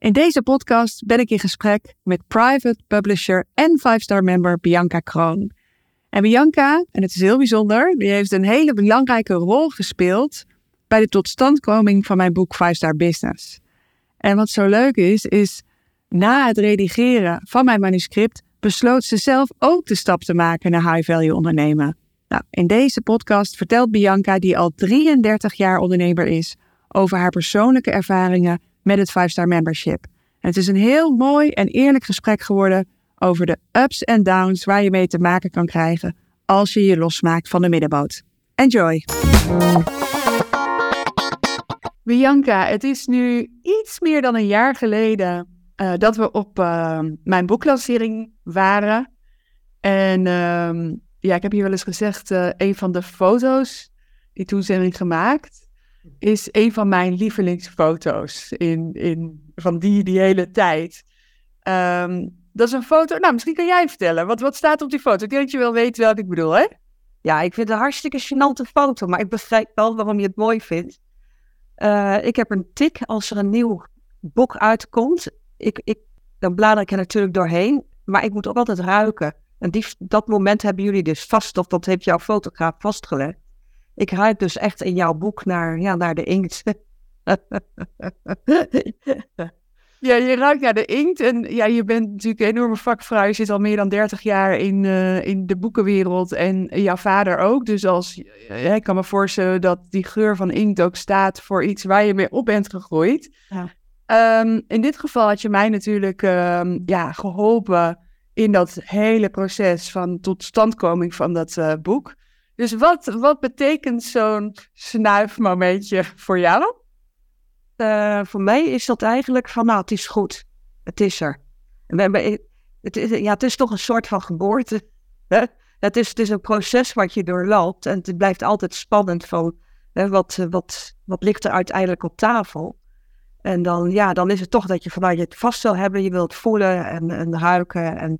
In deze podcast ben ik in gesprek met private publisher en 5-star member Bianca Kroon. En Bianca, en het is heel bijzonder, die heeft een hele belangrijke rol gespeeld bij de totstandkoming van mijn boek 5-star Business. En wat zo leuk is, is na het redigeren van mijn manuscript besloot ze zelf ook de stap te maken naar high-value ondernemen. Nou, in deze podcast vertelt Bianca, die al 33 jaar ondernemer is, over haar persoonlijke ervaringen met het 5-star membership. En het is een heel mooi en eerlijk gesprek geworden over de ups en downs waar je mee te maken kan krijgen als je je losmaakt van de middenboot. Enjoy! Bianca, het is nu iets meer dan een jaar geleden uh, dat we op uh, mijn boeklancering waren. En uh, ja, ik heb hier wel eens gezegd, uh, een van de foto's die toen zijn gemaakt, is een van mijn lievelingsfoto's in, in, van die, die hele tijd. Um, dat is een foto, nou misschien kan jij vertellen, wat, wat staat op die foto? Ik denk dat je wel weet welke ik bedoel, hè? Ja, ik vind het een hartstikke gênante foto, maar ik begrijp wel waarom je het mooi vindt. Uh, ik heb een tik als er een nieuw boek uitkomt. Ik, ik, dan blader ik er natuurlijk doorheen, maar ik moet ook altijd ruiken. En die, dat moment hebben jullie dus vast, of dat heeft jouw fotograaf vastgelegd. Ik ruik dus echt in jouw boek naar, ja, naar de inkt. Ja, je ruikt naar de inkt en ja, je bent natuurlijk een enorme vakvrouw. Je zit al meer dan 30 jaar in, uh, in de boekenwereld en jouw vader ook. Dus als, uh, ik kan me voorstellen dat die geur van inkt ook staat voor iets waar je mee op bent gegroeid. Ja. Um, in dit geval had je mij natuurlijk um, ja, geholpen in dat hele proces van totstandkoming van dat uh, boek. Dus wat, wat betekent zo'n snuifmomentje voor jou? Uh, voor mij is dat eigenlijk van, nou, het is goed. Het is er. We hebben, het, is, ja, het is toch een soort van geboorte. Hè? Het, is, het is een proces wat je doorloopt. En het blijft altijd spannend van, wat, wat, wat ligt er uiteindelijk op tafel? En dan, ja, dan is het toch dat je vanuit je het vast wil hebben. Je wilt voelen en, en ruiken. En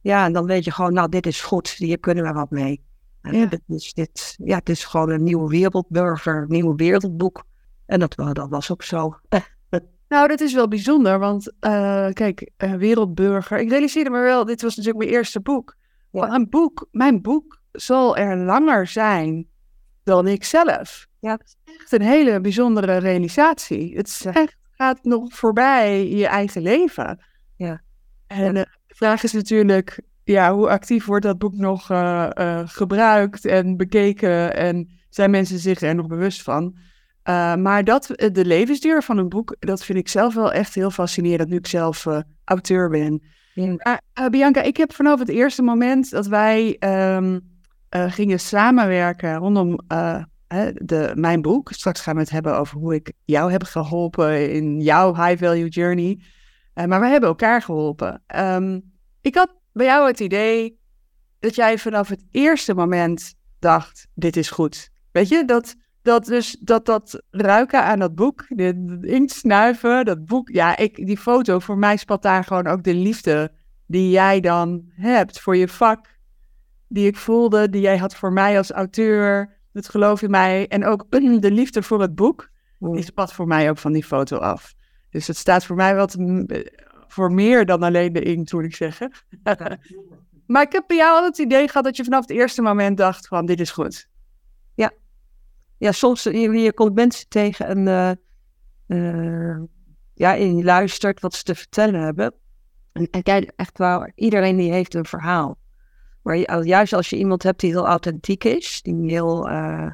ja, en dan weet je gewoon, nou, dit is goed. Hier kunnen we wat mee. Ja. Is, dit, ja, het is gewoon een nieuwe wereldburger, een nieuw wereldboek. En dat, dat was ook zo. Nou, dat is wel bijzonder, want uh, kijk, uh, Wereldburger. Ik realiseerde me wel, dit was natuurlijk mijn eerste boek. Ja. Een boek, mijn boek zal er langer zijn dan ik zelf. Ja. Het is echt een hele bijzondere realisatie. Het ja. echt, gaat nog voorbij je eigen leven. Ja. En uh, de vraag is natuurlijk, ja, hoe actief wordt dat boek nog gebruikt en bekeken? En zijn mensen zich er nog bewust van? Uh, maar dat, de levensduur van een boek, dat vind ik zelf wel echt heel fascinerend, nu ik zelf auteur ben. Ja. Bianca, ik heb vanaf het eerste moment dat wij um, gingen samenwerken rondom de, mijn boek, straks gaan we het hebben over hoe ik jou heb geholpen in jouw high-value journey, maar we hebben elkaar geholpen. Um, ik had bij jou het idee dat jij vanaf het eerste moment dacht, dit is goed. Weet je, dat dat dus dat, dat ruiken aan dat boek, de, inkt snuiven, dat boek. Ja, ik, die foto, voor mij spat daar gewoon ook de liefde die jij dan hebt voor je vak. Die ik voelde, die jij had voor mij als auteur. Het geloof in mij. En ook de liefde voor het boek. Die spat voor mij ook van die foto af. Dus het staat voor mij wat voor meer dan alleen de inkt, moet ik zeggen. maar ik heb bij jou al het idee gehad dat je vanaf het eerste moment dacht van dit is goed ja, soms je, je komt mensen tegen en, uh, uh, ja, en je luistert wat ze te vertellen hebben. En, en kijk, echt waar, iedereen die heeft een verhaal. Maar juist als je iemand hebt die heel authentiek is, die, heel, uh,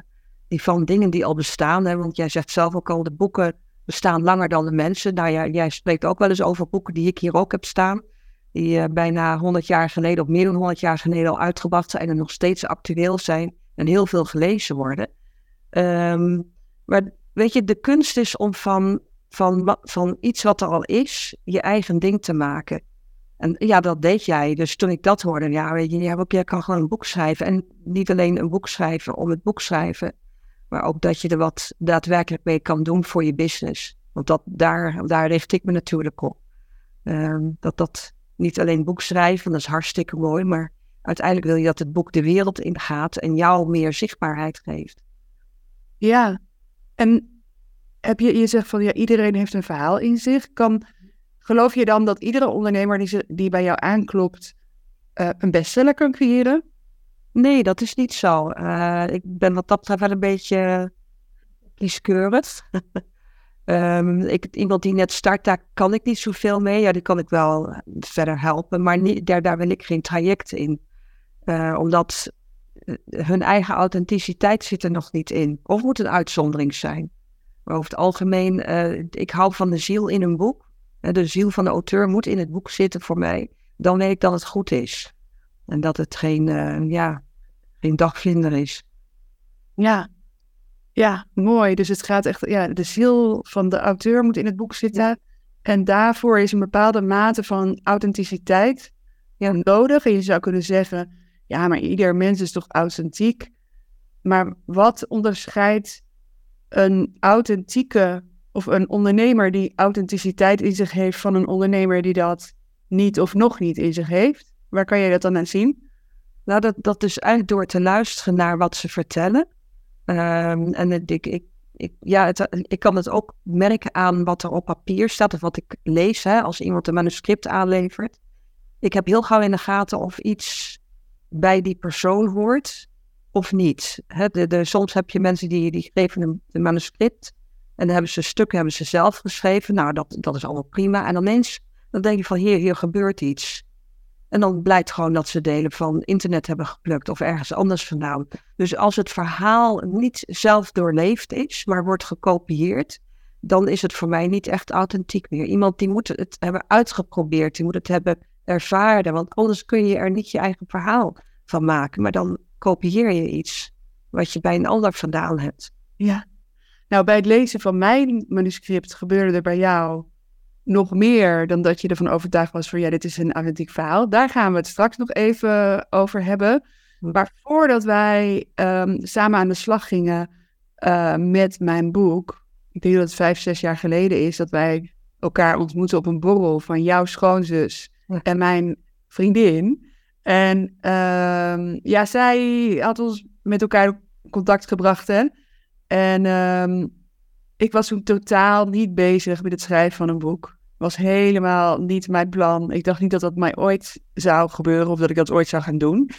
die van dingen die al bestaan, hè, want jij zegt zelf ook al, de boeken bestaan langer dan de mensen. Nou ja, jij spreekt ook wel eens over boeken die ik hier ook heb staan. Die bijna 100 jaar geleden, of meer dan 100 jaar geleden al uitgebracht zijn en nog steeds actueel zijn en heel veel gelezen worden. Um, maar weet je, de kunst is om van, van, van iets wat er al is, je eigen ding te maken. En ja, dat deed jij. Dus toen ik dat hoorde, ja, weet je, jij kan gewoon een boek schrijven. En niet alleen een boek schrijven om het boek schrijven, maar ook dat je er wat daadwerkelijk mee kan doen voor je business. Want dat, daar, daar richt ik me natuurlijk op. Ehm, dat dat niet alleen boek schrijven, dat is hartstikke mooi, maar uiteindelijk wil je dat het boek de wereld ingaat en jou meer zichtbaarheid geeft. Ja, en heb je, je zegt van ja, iedereen heeft een verhaal in zich. Kan, geloof je dan dat iedere ondernemer die, ze, die bij jou aanklopt uh, een bestseller kan creëren? Nee, dat is niet zo. Uh, ik ben wat dat betreft wel een beetje kieskeurig. um, ik, iemand die net start, daar kan ik niet zoveel mee. Ja, die kan ik wel verder helpen, maar niet, daar, daar wil ik geen traject in. Uh, omdat hun eigen authenticiteit zit er nog niet in. Of moet een uitzondering zijn. Maar over het algemeen, ik hou van de ziel in een boek. De ziel van de auteur moet in het boek zitten voor mij. Dan weet ik dat het goed is. En dat het geen, uh, ja, geen dagvlinder is. Ja. ja, mooi. Dus het gaat echt, ja, de ziel van de auteur moet in het boek zitten. En daarvoor is een bepaalde mate van authenticiteit ja, nodig. En je zou kunnen zeggen, ja, maar ieder mens is toch authentiek? Maar wat onderscheidt een authentieke of een ondernemer die authenticiteit in zich heeft van een ondernemer die dat niet of nog niet in zich heeft? Waar kan je dat dan aan zien? Nou, dat, dat is eigenlijk door te luisteren naar wat ze vertellen. Um, en ik, ik, ik, ja, ik kan het ook merken aan wat er op papier staat of wat ik lees hè, als iemand een manuscript aanlevert. Ik heb heel gauw in de gaten of iets bij die persoon hoort of niet. He, de, soms heb je mensen die, die geven een, een manuscript en dan hebben ze stukken hebben ze zelf geschreven. Nou, dat, dat is allemaal prima. En ineens dan denk je van hier, hier gebeurt iets. En dan blijkt gewoon dat ze delen van internet hebben geplukt of ergens anders vandaan. Dus als het verhaal niet zelf doorleefd is, maar wordt gekopieerd, dan is het voor mij niet echt authentiek meer. Iemand die moet het hebben uitgeprobeerd, die moet het hebben ervaren, want anders kun je er niet je eigen verhaal van maken. Maar dan kopieer je iets wat je bij een ander vandaan hebt. Ja. Nou, bij het lezen van mijn manuscript gebeurde er bij jou nog meer dan dat je ervan overtuigd was van ja, dit is een authentiek verhaal. Daar gaan we het straks nog even over hebben. Hm. Maar voordat wij um, samen aan de slag gingen uh, met mijn boek, ik denk dat het vijf, zes jaar geleden is dat wij elkaar ontmoeten op een borrel van jouw schoonzus en mijn vriendin. En uh, ja, zij had ons met elkaar contact gebracht. Hè? En um, ik was toen totaal niet bezig met het schrijven van een boek. Was helemaal niet mijn plan. Ik dacht niet dat dat mij ooit zou gebeuren of dat ik dat ooit zou gaan doen.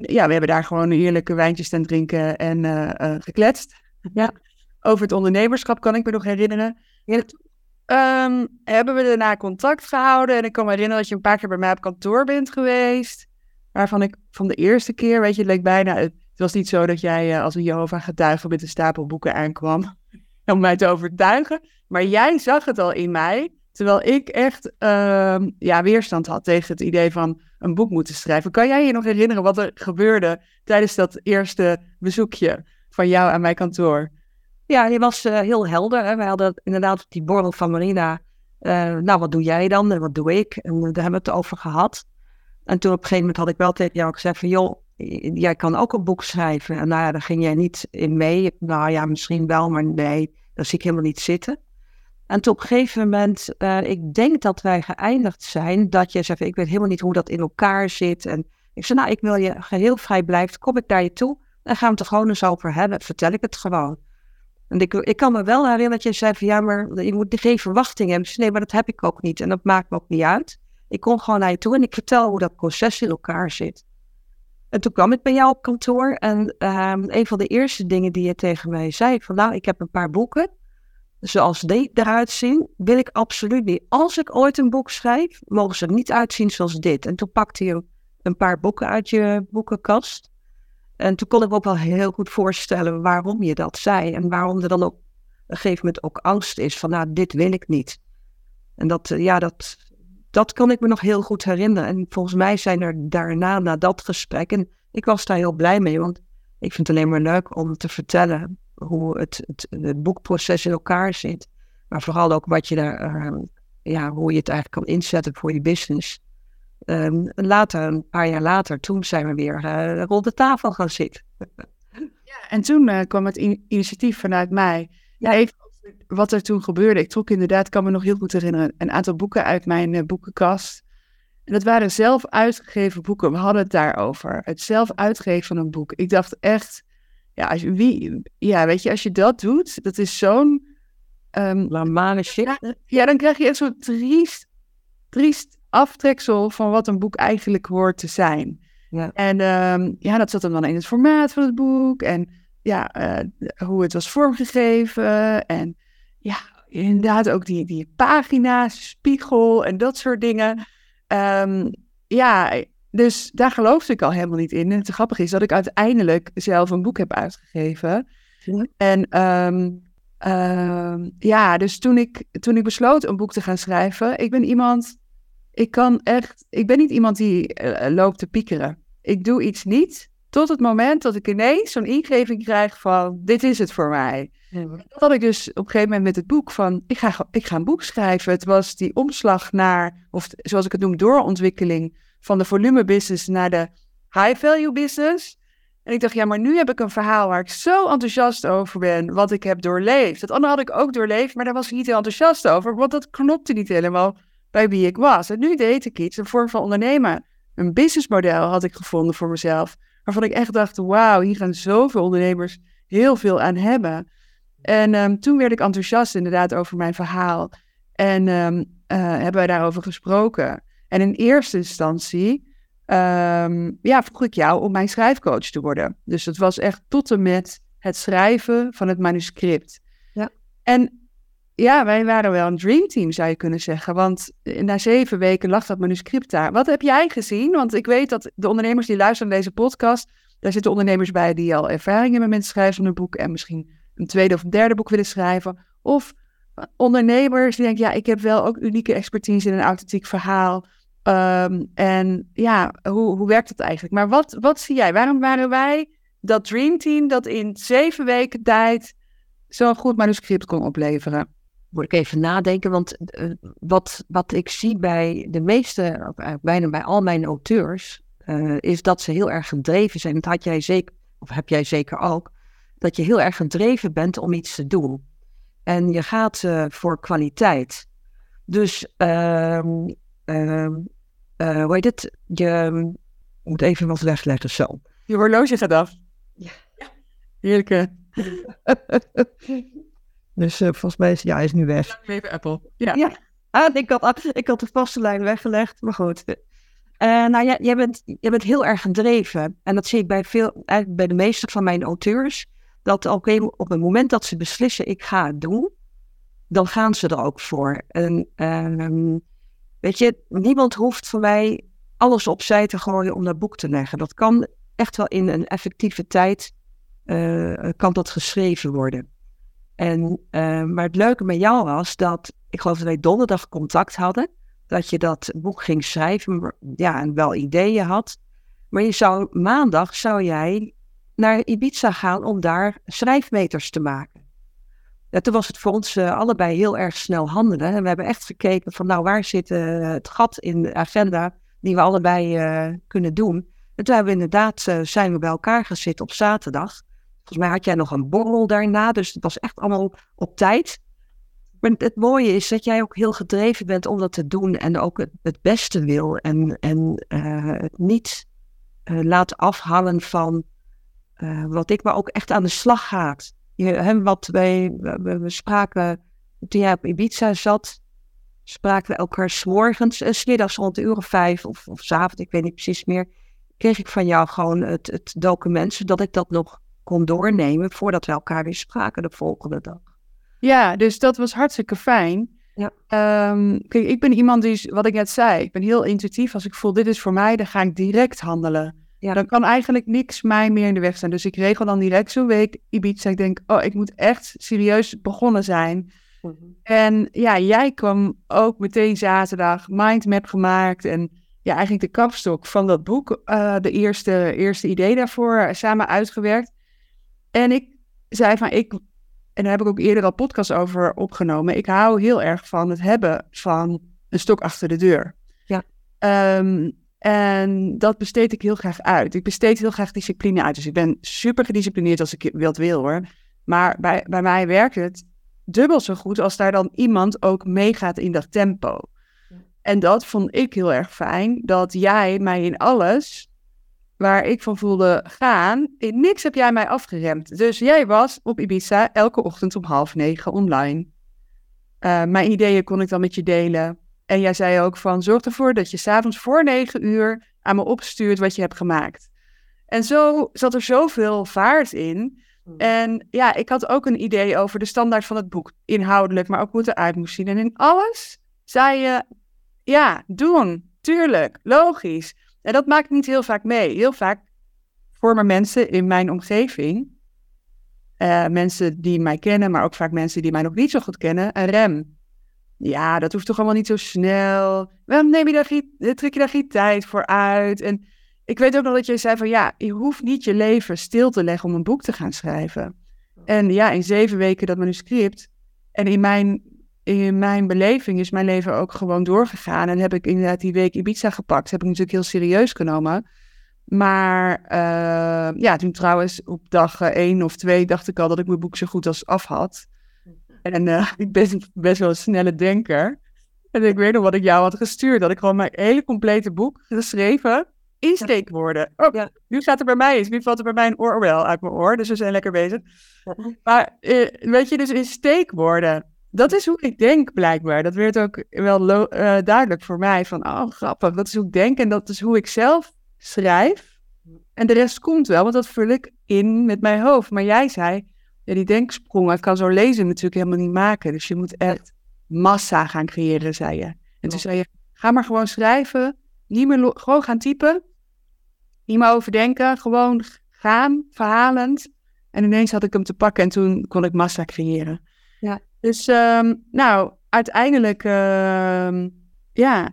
Ja, we hebben daar gewoon heerlijke wijntjes ten drinken en uh, uh, gekletst. Ja. Over het ondernemerschap kan ik me nog herinneren. Ja, Um, hebben we daarna contact gehouden. En ik kan me herinneren dat je een paar keer bij mij op kantoor bent geweest. Waarvan ik van de eerste keer, weet je, het leek bijna. Het was niet zo dat jij uh, als een Jehovah getuige met een stapel boeken aankwam. Om mij te overtuigen. Maar jij zag het al in mij. Terwijl ik echt uh, ja, weerstand had tegen het idee van een boek moeten schrijven. Kan jij je nog herinneren wat er gebeurde tijdens dat eerste bezoekje van jou aan mijn kantoor? Ja, die was uh, heel helder. Hè. We hadden inderdaad die borrel van Marina. Uh, nou, wat doe jij dan en wat doe ik? En daar hebben we het over gehad. En toen op een gegeven moment had ik wel tegen jou gezegd van... joh, jij kan ook een boek schrijven. En nou ja, daar ging jij niet in mee. Nou ja, misschien wel, maar nee, dat zie ik helemaal niet zitten. En op een gegeven moment, uh, ik denk dat wij geëindigd zijn... dat je zegt, ik weet helemaal niet hoe dat in elkaar zit. En ik zei, nou, ik wil je geheel vrij blijven. Kom ik naar je toe en gaan we het er gewoon eens over hebben. Vertel ik het gewoon. En ik, ik kan me wel herinneren dat je van ja, maar je moet geen verwachting hebben. nee, maar dat heb ik ook niet. En dat maakt me ook niet uit. Ik kom gewoon naar je toe en ik vertel hoe dat proces in elkaar zit. En toen kwam ik bij jou op kantoor en um, een van de eerste dingen die je tegen mij zei van nou, ik heb een paar boeken. Zoals die eruit zien, wil ik absoluut niet. Als ik ooit een boek schrijf, mogen ze er niet uitzien zoals dit. En toen pakte je een paar boeken uit je boekenkast. En toen kon ik me ook wel heel goed voorstellen waarom je dat zei. En waarom er dan op een gegeven moment ook angst is van, nou, dit wil ik niet. En dat, eh, ja, dat, dat kan ik me nog heel goed herinneren. En volgens mij zijn er daarna, na dat gesprek, en ik was daar heel blij mee, want ik vind het alleen maar leuk om te vertellen hoe het, het, het boekproces in elkaar zit. Maar vooral ook wat je daar, uh, ja, hoe je het eigenlijk kan inzetten voor je business. Um, later, een paar jaar later, toen zijn we weer uh, rond de tafel gaan zitten. ja, en toen uh, kwam het in initiatief vanuit mij. Ja, even wat er toen gebeurde. Ik trok inderdaad, kan me nog heel goed herinneren, een aantal boeken uit mijn uh, boekenkast. En dat waren zelf uitgegeven boeken. We hadden het daarover. Het zelf uitgeven van een boek. Ik dacht echt, ja, als je, wie, ja weet je, als je dat doet, dat is zo'n... Um, shit. Ja, ja, dan krijg je echt zo'n triest, triest aftreksel van wat een boek eigenlijk hoort te zijn. Ja. En um, ja, dat zat dan in het formaat van het boek. En ja, uh, hoe het was vormgegeven. En ja, inderdaad ook die, die pagina's, spiegel en dat soort dingen. Um, ja, dus daar geloofde ik al helemaal niet in. En het grappige is dat ik uiteindelijk zelf een boek heb uitgegeven. Ja. En um, ja, dus toen ik, toen ik besloot een boek te gaan schrijven, ik ben iemand ik kan echt, ik ben niet iemand die uh, loopt te piekeren. Ik doe iets niet tot het moment dat ik ineens zo'n ingeving krijg van, dit is het voor mij. Dat had ik dus op een gegeven moment met het boek van, ik ga, ik ga een boek schrijven. Het was die omslag naar, of zoals ik het noem, doorontwikkeling van de volume business naar de high value business. En ik dacht, ja, maar nu heb ik een verhaal waar ik zo enthousiast over ben, wat ik heb doorleefd. Dat andere had ik ook doorleefd, maar daar was ik niet heel enthousiast over, want dat knopte niet helemaal bij wie ik was. En nu deed ik iets, een vorm van ondernemen. Een businessmodel had ik gevonden voor mezelf. Waarvan ik echt dacht, wauw, hier gaan zoveel ondernemers heel veel aan hebben. En um, toen werd ik enthousiast inderdaad over mijn verhaal. En um, uh, hebben wij daarover gesproken. En in eerste instantie um, ja, vroeg ik jou om mijn schrijfcoach te worden. Dus het was echt tot en met het schrijven van het manuscript. Ja. En ja, wij waren wel een dreamteam, zou je kunnen zeggen. Want na zeven weken lag dat manuscript daar. Wat heb jij gezien? Want ik weet dat de ondernemers die luisteren naar deze podcast, daar zitten ondernemers bij die al ervaring hebben met het schrijven van een boek en misschien een tweede of een derde boek willen schrijven. Of ondernemers die denken, ja, ik heb wel ook unieke expertise in een authentiek verhaal. Um, en ja, hoe, hoe werkt het eigenlijk? Maar wat, wat zie jij? Waarom waren wij dat dreamteam dat in zeven weken tijd zo'n goed manuscript kon opleveren? Moet ik even nadenken, want uh, wat, wat ik zie bij de meeste, bijna bij al mijn auteurs, uh, is dat ze heel erg gedreven zijn. Dat had jij zeker, of heb jij zeker ook, dat je heel erg gedreven bent om iets te doen. En je gaat voor kwaliteit. Dus, ehm, ehm, hoe heet het? Je moet even wat wegleggen zo. Je horloge gaat af. Ja. Heerlijke. Dus uh, volgens mij is, ja, hij is nu weg. Even Apple. Ja. ja. Ah, ik, had, ik had de vaste lijn weggelegd, maar goed. Uh, nou ja, jij bent, jij bent heel erg gedreven. En dat zie ik bij, veel, eigenlijk bij de meeste van mijn auteurs. Dat op, op het moment dat ze beslissen, ik ga het doen, dan gaan ze er ook voor. En uh, weet je, niemand hoeft voor mij alles opzij te gooien om dat boek te leggen. Dat kan echt wel in een effectieve tijd, uh, kan dat geschreven worden. En, uh, maar het leuke met jou was dat, ik geloof dat wij donderdag contact hadden, dat je dat boek ging schrijven, ja, en wel ideeën had. Maar je zou, maandag zou jij naar Ibiza gaan om daar schrijfmeters te maken. Toen was het voor ons uh, allebei heel erg snel handelen. En we hebben echt gekeken van, nou, waar zit uh, het gat in de agenda die we allebei uh, kunnen doen. En toen hebben we inderdaad, zijn we bij elkaar gezeten op zaterdag. Volgens mij had jij nog een borrel daarna, dus het was echt allemaal op tijd. Maar het mooie is dat jij ook heel gedreven bent om dat te doen en ook het, beste wil en, en uh, het niet uh, laat afhangen van uh, wat ik, maar ook echt aan de slag gaat. Je, wat wij, we, we, spraken, toen jij op Ibiza zat, spraken we elkaar s'morgens en smiddags rond de uur of vijf of, of s avonds, ik weet niet precies meer, kreeg ik van jou gewoon het, het document, zodat ik dat nog kon doornemen voordat we elkaar weer spraken de volgende dag. Ja, dus dat was hartstikke fijn. Ja. Um, kijk, ik ben iemand die, wat ik net zei, ik ben heel intuïtief. Als ik voel dit is voor mij, dan ga ik direct handelen. Ja. Dan kan eigenlijk niks mij meer in de weg staan. Dus ik regel dan direct zo'n week Ibiza. Ik denk, oh, ik moet echt serieus begonnen zijn. Mhm. En ja, jij kwam ook meteen zaterdag mindmap gemaakt. En ja, eigenlijk de kapstok van dat boek. Uh, de eerste, eerste idee daarvoor samen uitgewerkt. En ik zei van, ik, en daar heb ik ook eerder al podcast over opgenomen. Ik hou heel erg van het hebben van een stok achter de deur. Ja. Ehm, en dat besteed ik heel graag uit. Ik besteed heel graag discipline uit. Dus ik ben super gedisciplineerd als ik dat wil hoor. Maar bij, bij mij werkt het dubbel zo goed als daar dan iemand ook meegaat in dat tempo. En dat vond ik heel erg fijn, dat jij mij in alles waar ik van voelde gaan, in niks heb jij mij afgeremd. Dus jij was op Ibiza elke ochtend om half negen online. Uh, mijn ideeën kon ik dan met je delen. En jij zei ook van, zorg ervoor dat je s'avonds voor negen uur aan me opstuurt wat je hebt gemaakt. En zo zat er zoveel vaart in. Hmm. En ja, ik had ook een idee over de standaard van het boek, inhoudelijk, maar ook hoe het eruit moest zien. En in alles zei je, ja, doen, tuurlijk, logisch. En dat maakt niet heel vaak mee. Heel vaak vormen mensen in mijn omgeving, uh, mensen die mij kennen, maar ook vaak mensen die mij nog niet zo goed kennen, een rem. Ja, dat hoeft toch allemaal niet zo snel. Waarom neem je daar geen, trek je daar geen tijd voor uit? En ik weet ook nog dat jij zei van ja, je hoeft niet je leven stil te leggen om een boek te gaan schrijven. En ja, in zeven weken dat manuscript. En in mijn, in mijn beleving is mijn leven ook gewoon doorgegaan. En heb ik inderdaad die week Ibiza gepakt. Heb ik natuurlijk heel serieus genomen. Maar uh, ja, toen trouwens op dag één of twee dacht ik al dat ik mijn boek zo goed als af had. En uh, ik ben best wel een snelle denker. En ik weet nog wat ik jou had gestuurd. Dat ik gewoon mijn hele complete boek geschreven in steekwoorden. Oh, ja. nu gaat er bij mij eens. Nu valt er bij mij een Orwell uit mijn oor. Dus we zijn lekker bezig. Maar uh, weet je, dus in steekwoorden. Dat is hoe ik denk, blijkbaar. Dat werd ook wel uh, duidelijk voor mij. Van, oh, grappig. Dat is hoe ik denk en dat is hoe ik zelf schrijf. En de rest komt wel, want dat vul ik in met mijn hoofd. Maar jij zei, ja, die denksprongen kan zo lezen natuurlijk helemaal niet maken. Dus je moet echt massa gaan creëren, zei je. En toen zei je, ga maar gewoon schrijven. Niet meer gewoon gaan typen. Niet meer overdenken. Gewoon gaan, verhalend. En ineens had ik hem te pakken en toen kon ik massa creëren. Ja. Dus, um, nou, uiteindelijk, uh, ja,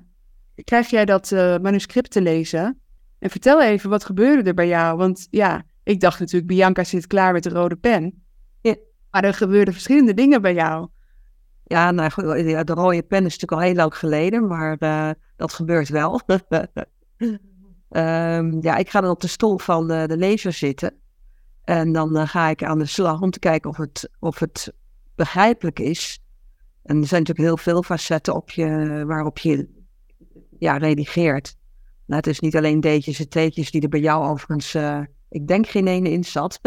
krijg jij dat uh, manuscript te lezen. En vertel even, wat gebeurde er bij jou? Want ja, ik dacht natuurlijk, Bianca zit klaar met de rode pen. Ja. Maar er gebeurden verschillende dingen bij jou. Ja, nou, de rode pen is natuurlijk al heel lang geleden, maar uh, dat gebeurt wel. um, ja, ik ga dan op de stoel van de, de lezer zitten. En dan ga ik aan de slag om te kijken of het, of het begrijpelijk is. En er zijn natuurlijk heel veel facetten op je, waarop je ja, redigeert. Nou, het is niet alleen deetjes en teetjes die er bij jou overigens, uh, ik denk geen ene in zat.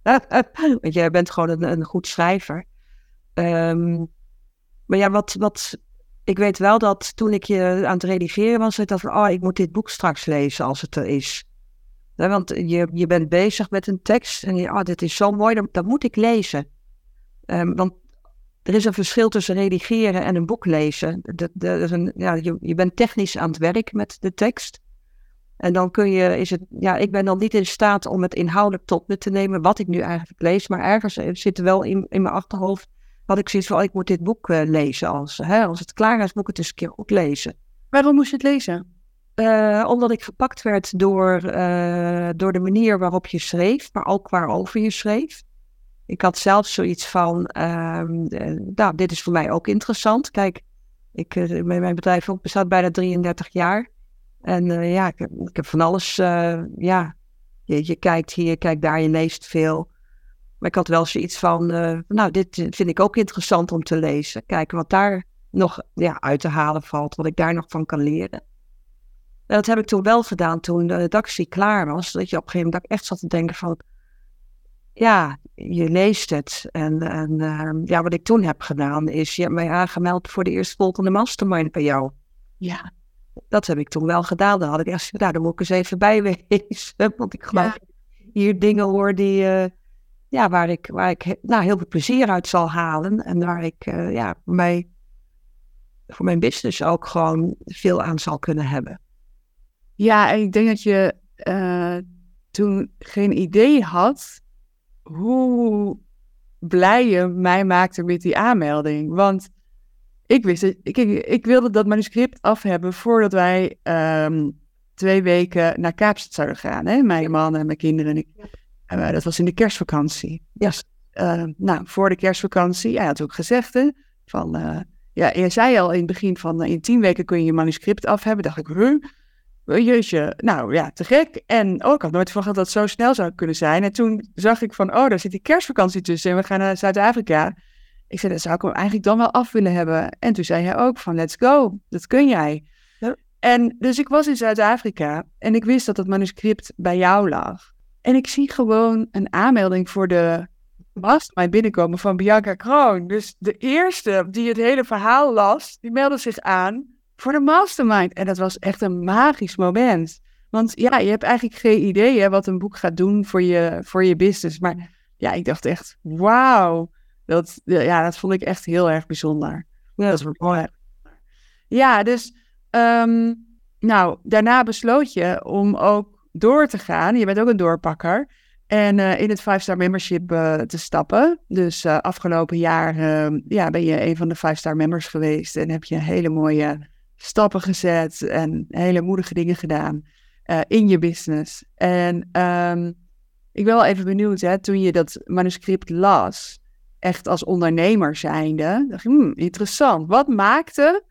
Want jij bent gewoon een, een goed schrijver. Um, maar ja, wat, wat, ik weet wel dat toen ik je aan het redigeren was, ik dacht van, oh, ik moet dit boek straks lezen als het er is. want je, je bent bezig met een tekst en je, oh, dit is zo mooi, dat, dat moet ik lezen. Um, want er is een verschil tussen redigeren en een boek lezen. De, is een, ja, je, je bent technisch aan het werk met de tekst. En dan kun je, is het, ja, ik ben dan niet in staat om het inhoudelijk tot me te nemen wat ik nu eigenlijk lees. Maar ergens zit er wel in, in mijn achterhoofd, had ik zoiets van, oh, ik moet dit boek uh, lezen. Als, hè, als het klaar is, moet ik het eens een keer goed lezen. Waarom moest je het lezen? Uh, omdat ik gepakt werd door, uh, door de manier waarop je schreef, maar ook waarover je schreef. Ik had zelf zoiets van, ehm, nou, dit is voor mij ook interessant. Kijk, ik, mijn bedrijf bestaat bijna 33 jaar. En uh, ja, ik, ik, heb van alles. Ja, je, je, kijkt hier, je kijkt daar, je leest veel. Maar ik had wel zoiets van, nou, dit vind ik ook interessant om te lezen. Kijken wat daar nog ja, uit te halen valt, wat ik daar nog van kan leren. En dat heb ik toen wel gedaan toen de redactie klaar was. Dat je op een gegeven moment echt zat te denken van, ja, je leest het. En, en ja, wat ik toen heb gedaan is, je hebt mij aangemeld voor de eerstvolgende mastermind bij jou. Ja dat heb ik toen wel gedaan. Dan had ik echt nou, dan moet ik eens even bij wezen. Want ik geloof hier dingen hoor die, uh, ja, waar ik, waar ik nou, heel veel plezier uit zal halen. En waar ik uh, ja, voor, mij, voor mijn business ook gewoon veel aan zal kunnen hebben. Ja, en ik denk dat je uh, toen geen idee had hoe blij je mij maakte met die aanmelding. Want ik wist. Ik, ik, wilde dat manuscript af hebben voordat wij ehm, twee weken naar Kaapstad zouden gaan. Hè? Mijn man en mijn kinderen en ik. En, uh, dat was in de kerstvakantie. Ja. uh, nou, voor de kerstvakantie, hij had ook gezegd, hè, van, uh, ja, je zei al in het begin van, in tien weken kun je je manuscript af hebben. Dacht ik, huh? Jeetje, nou ja, te gek. En oh, ik had nooit verwacht dat het zo snel zou kunnen zijn. En toen zag ik van, oh, daar zit die kerstvakantie tussen en we gaan naar Zuid-Afrika. Ik zei, dat zou ik hem eigenlijk dan wel af willen hebben. En toen zei hij ook van, let's go, dat kun jij. Ja. En dus ik was in Zuid-Afrika en ik wist dat het manuscript bij jou lag. En ik zie gewoon een aanmelding voor de mastermind binnenkomen van Bianca Kroon. Dus de eerste die het hele verhaal las, die meldde zich aan voor de mastermind. En dat was echt een magisch moment. Want ja, je hebt eigenlijk geen idee hè, wat een boek gaat doen voor je, voor je business. Maar ja, ik dacht echt, wauw. Dat, ja, dat vond ik echt heel erg bijzonder. Ja, dat is mooi. Ja, dus um, nou, daarna besloot je om ook door te gaan. Je bent ook een doorpakker. En uh, in het 5-star membership uh, te stappen. Dus uh, afgelopen jaar ehm, ja, ben je een van de 5-star members geweest. En heb je hele mooie stappen gezet. En hele moedige dingen gedaan in je business. En um, ik ben wel even benieuwd, hè, toen je dat manuscript las echt als ondernemer zijnde, dacht ik, hmm, interessant. Wat maakte,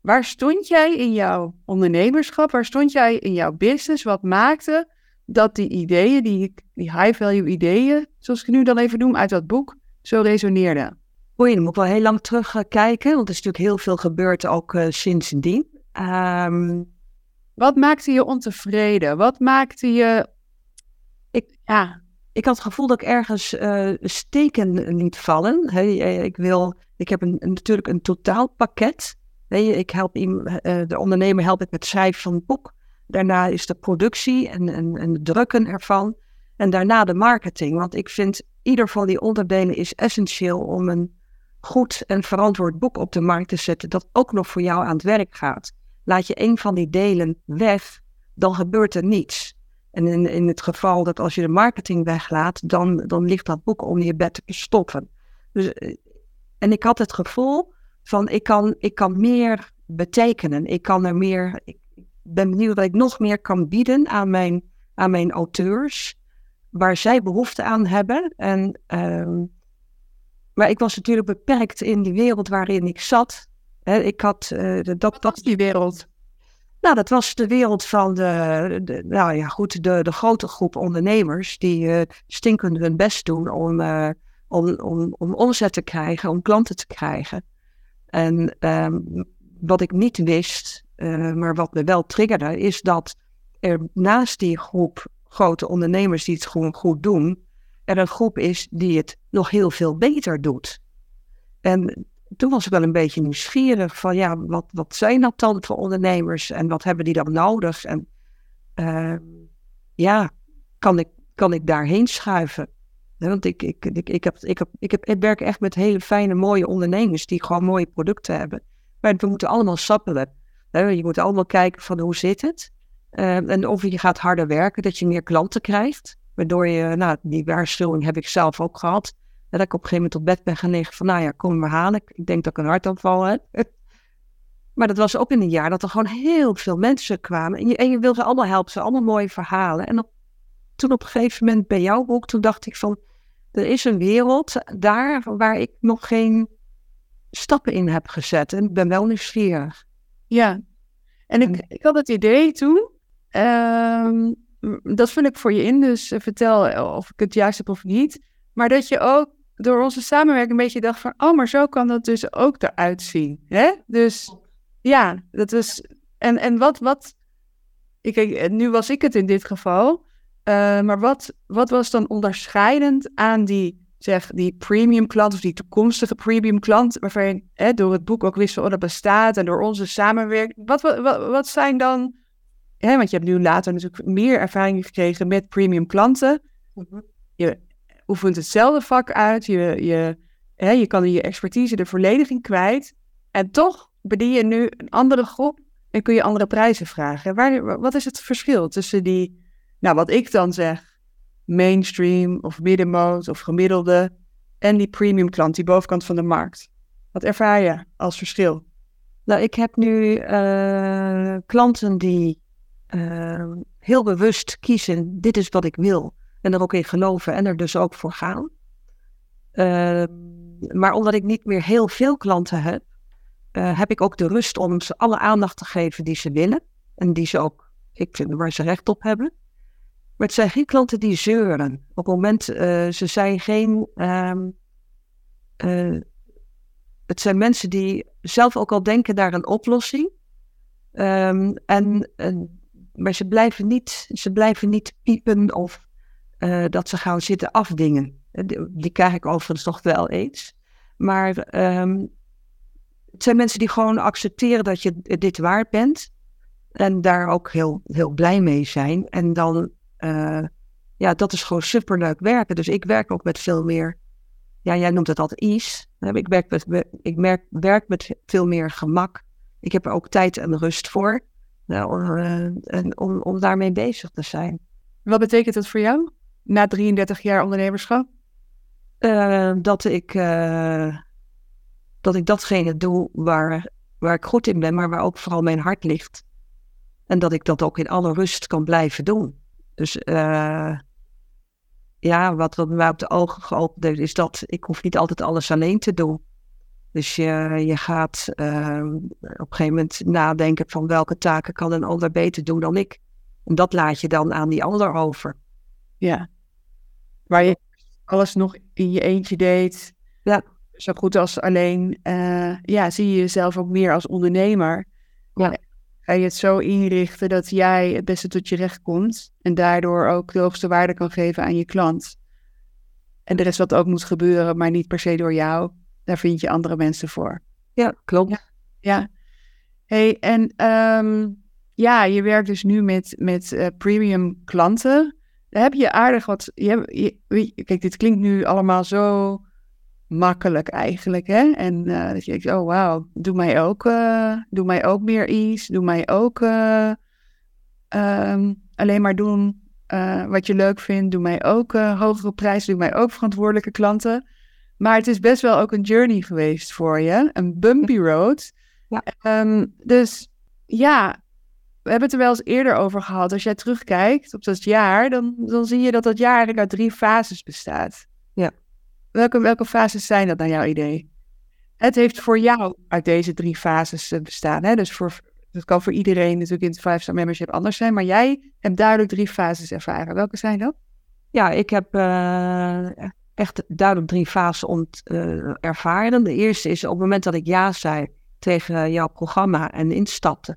waar stond jij in jouw ondernemerschap, waar stond jij in jouw business, wat maakte dat die ideeën, die, die high-value ideeën, zoals ik nu dan even noem, uit dat boek, zo resoneerden? Oei, dan moet ik wel heel lang terugkijken, want er is natuurlijk heel veel gebeurd ook uh, sindsdien. Um... Wat maakte je ontevreden? Wat maakte je... Ik, ja, ik had het gevoel dat ik ergens uh, steken liet vallen. Hey, ik, wil, ik heb een, natuurlijk een totaalpakket. Hey, ik help uh, de ondernemer help ik met het schrijven van het boek. Daarna is de productie en, en, en het drukken ervan. En daarna de marketing. Want ik vind ieder van die onderdelen is essentieel om een goed en verantwoord boek op de markt te zetten. Dat ook nog voor jou aan het werk gaat. Laat je een van die delen weg, dan gebeurt er niets. En in, in het geval dat als je de marketing weglaat, dan, dan ligt dat boek onder je bed te stoppen. Dus, eh, en ik had het gevoel van ik kan, ik kan meer betekenen. Ik kan er meer. Ik ben benieuwd dat ik nog meer kan bieden aan mijn, aan mijn auteurs. Waar zij behoefte aan hebben. En, uh, maar ik was natuurlijk beperkt in die wereld waarin ik zat. ik had uh, dat, dat. die wereld? Nou, dat was de wereld van de, de nou ja, goed, de, de grote groep ondernemers die uh, stinkend hun best doen om, uh, om, om, om omzet te krijgen, om klanten te krijgen. En um, wat ik niet wist, uh, maar wat me wel triggerde, is dat er naast die groep grote ondernemers die het gewoon goed doen, er een groep is die het nog heel veel beter doet. En toen was ik wel een beetje nieuwsgierig van ja, wat, wat zijn dat dan voor ondernemers en wat hebben die dan nodig? En uh, ja, kan ik, kan ik daarheen schuiven? want ik, ik, ik, ik, heb, ik, heb, ik, heb, ik werk echt met hele fijne, mooie ondernemers die gewoon mooie producten hebben. Maar we moeten allemaal sappelen. Je moet allemaal kijken van hoe zit het? Uh, en of je gaat harder werken, dat je meer klanten krijgt. Waardoor je, nou, die waarschuwing heb ik zelf ook gehad dat ik op een gegeven moment op bed ben gaan liggen van, nou ja, kom maar halen. Ik denk dat ik een hartaanval heb. maar dat was ook in een jaar dat er gewoon heel veel mensen kwamen. En je, en je wilde allemaal helpen, ze allemaal mooie verhalen. En toen op een gegeven moment bij jouw boek, toen dacht ik van, er is een wereld daar waar ik nog geen stappen in heb gezet. En ik ben wel nieuwsgierig. Ja, en ik, ik had het idee toen, ehm, dat vul ik voor je in, dus vertel of ik het juist heb of niet. Maar dat je ook door onze samenwerking een beetje dacht van, oh, maar zo kan dat dus ook eruit zien. Hè? Dus ja, dat was. En, en wat, wat. Ik, nu was ik het in dit geval. Maar wat, wat was dan onderscheidend aan die, zeg, die premium klant of die toekomstige premium klant, waarvan je door het boek ook wist van, oh, dat bestaat en door onze samenwerking. Wat, wat, wat, zijn dan, hè, want je hebt nu later natuurlijk meer ervaring gekregen met premium klanten. Mhm. Je oefent hetzelfde vak uit. Je, je, hè, je kan je expertise de vollediging kwijt. En toch bedien je nu een andere groep en kun je andere prijzen vragen. Waar, wat is het verschil tussen die, nou wat ik dan zeg, mainstream of middenmoot of gemiddelde en die premium klant, die bovenkant van de markt? Wat ervaar je als verschil? Nou, ik heb nu uh, klanten die uh, heel bewust kiezen, dit is wat ik wil en er ook in geloven en er dus ook voor gaan. Ehm, maar omdat ik niet meer heel veel klanten heb, eh, heb ik ook de rust om ze alle aandacht te geven die ze willen. En die ze ook, ik vind, waar ze recht op hebben. Maar het zijn geen klanten die zeuren. Op het moment, uh, ze zijn geen. Um, uh, het zijn mensen die zelf ook al denken naar een oplossing. En, maar ze blijven, niet, ze blijven niet piepen of uh, dat ze gaan zitten afdingen. Die, die krijg ik overigens nog wel eens. Maar um, het zijn mensen die gewoon accepteren dat je dit waard bent. En daar ook heel, heel blij mee zijn. En dan, uh, ja, dat is gewoon superleuk werken. Dus ik werk ook met veel meer, ja, jij noemt het altijd ease. Ik werk met, ik merk, werk met veel meer gemak. Ik heb er ook tijd en rust voor. Nou, uh, en om, om daarmee bezig te zijn. Wat betekent dat voor jou? Na 33 jaar ondernemerschap? Uh, dat ik dat ik datgene doe waar, waar ik goed in ben, maar waar ook vooral mijn hart ligt. En dat ik dat ook in alle rust kan blijven doen. Dus uh, ja, wat, wat mij op de ogen geopend heeft, is dat ik hoef niet altijd alles alleen te doen. Dus je, je gaat uh, op een gegeven moment nadenken van welke taken kan een ander beter doen dan ik. En dat laat je dan aan die ander over. Ja. Waar je alles nog in je eentje deed. Ja zo goed als alleen, uh, ja, zie je jezelf ook meer als ondernemer. Ja. Ga je het zo inrichten dat jij het beste tot je recht komt en daardoor ook de hoogste waarde kan geven aan je klant. En de rest wat ook moet gebeuren, maar niet per se door jou. Daar vind je andere mensen voor. Ja, klopt. Ja. ja. Hey, en um, ja, je werkt dus nu met, met uh, premium klanten. Daar heb je aardig wat. Je, kijk, dit klinkt nu allemaal zo makkelijk eigenlijk. Hè? En uh, dat je denkt, oh wauw, doe mij ook, uh, doe mij ook meer iets. Doe mij ook um, alleen maar doen wat je leuk vindt. Doe mij ook hogere prijzen. Doe mij ook verantwoordelijke klanten. Maar het is best wel ook een journey geweest voor je. Een bumpy road. Ja. Um, dus ja, we hebben het er wel eens eerder over gehad. Als jij terugkijkt op dat jaar, dan, dan zie je dat dat jaar eigenlijk uit drie fases bestaat. Ja. Welke, welke fases zijn dat naar jouw idee? Het heeft voor jou uit deze drie fases eh, bestaan. Hè? Dus voor, dat kan voor iedereen natuurlijk in het 5-star membership anders zijn. Maar jij hebt duidelijk drie fases ervaren. Welke zijn dat? Ja, ik heb uh, echt duidelijk drie fasen ont, uh, ervaren. De eerste is op het moment dat ik ja zei tegen jouw programma en instapte.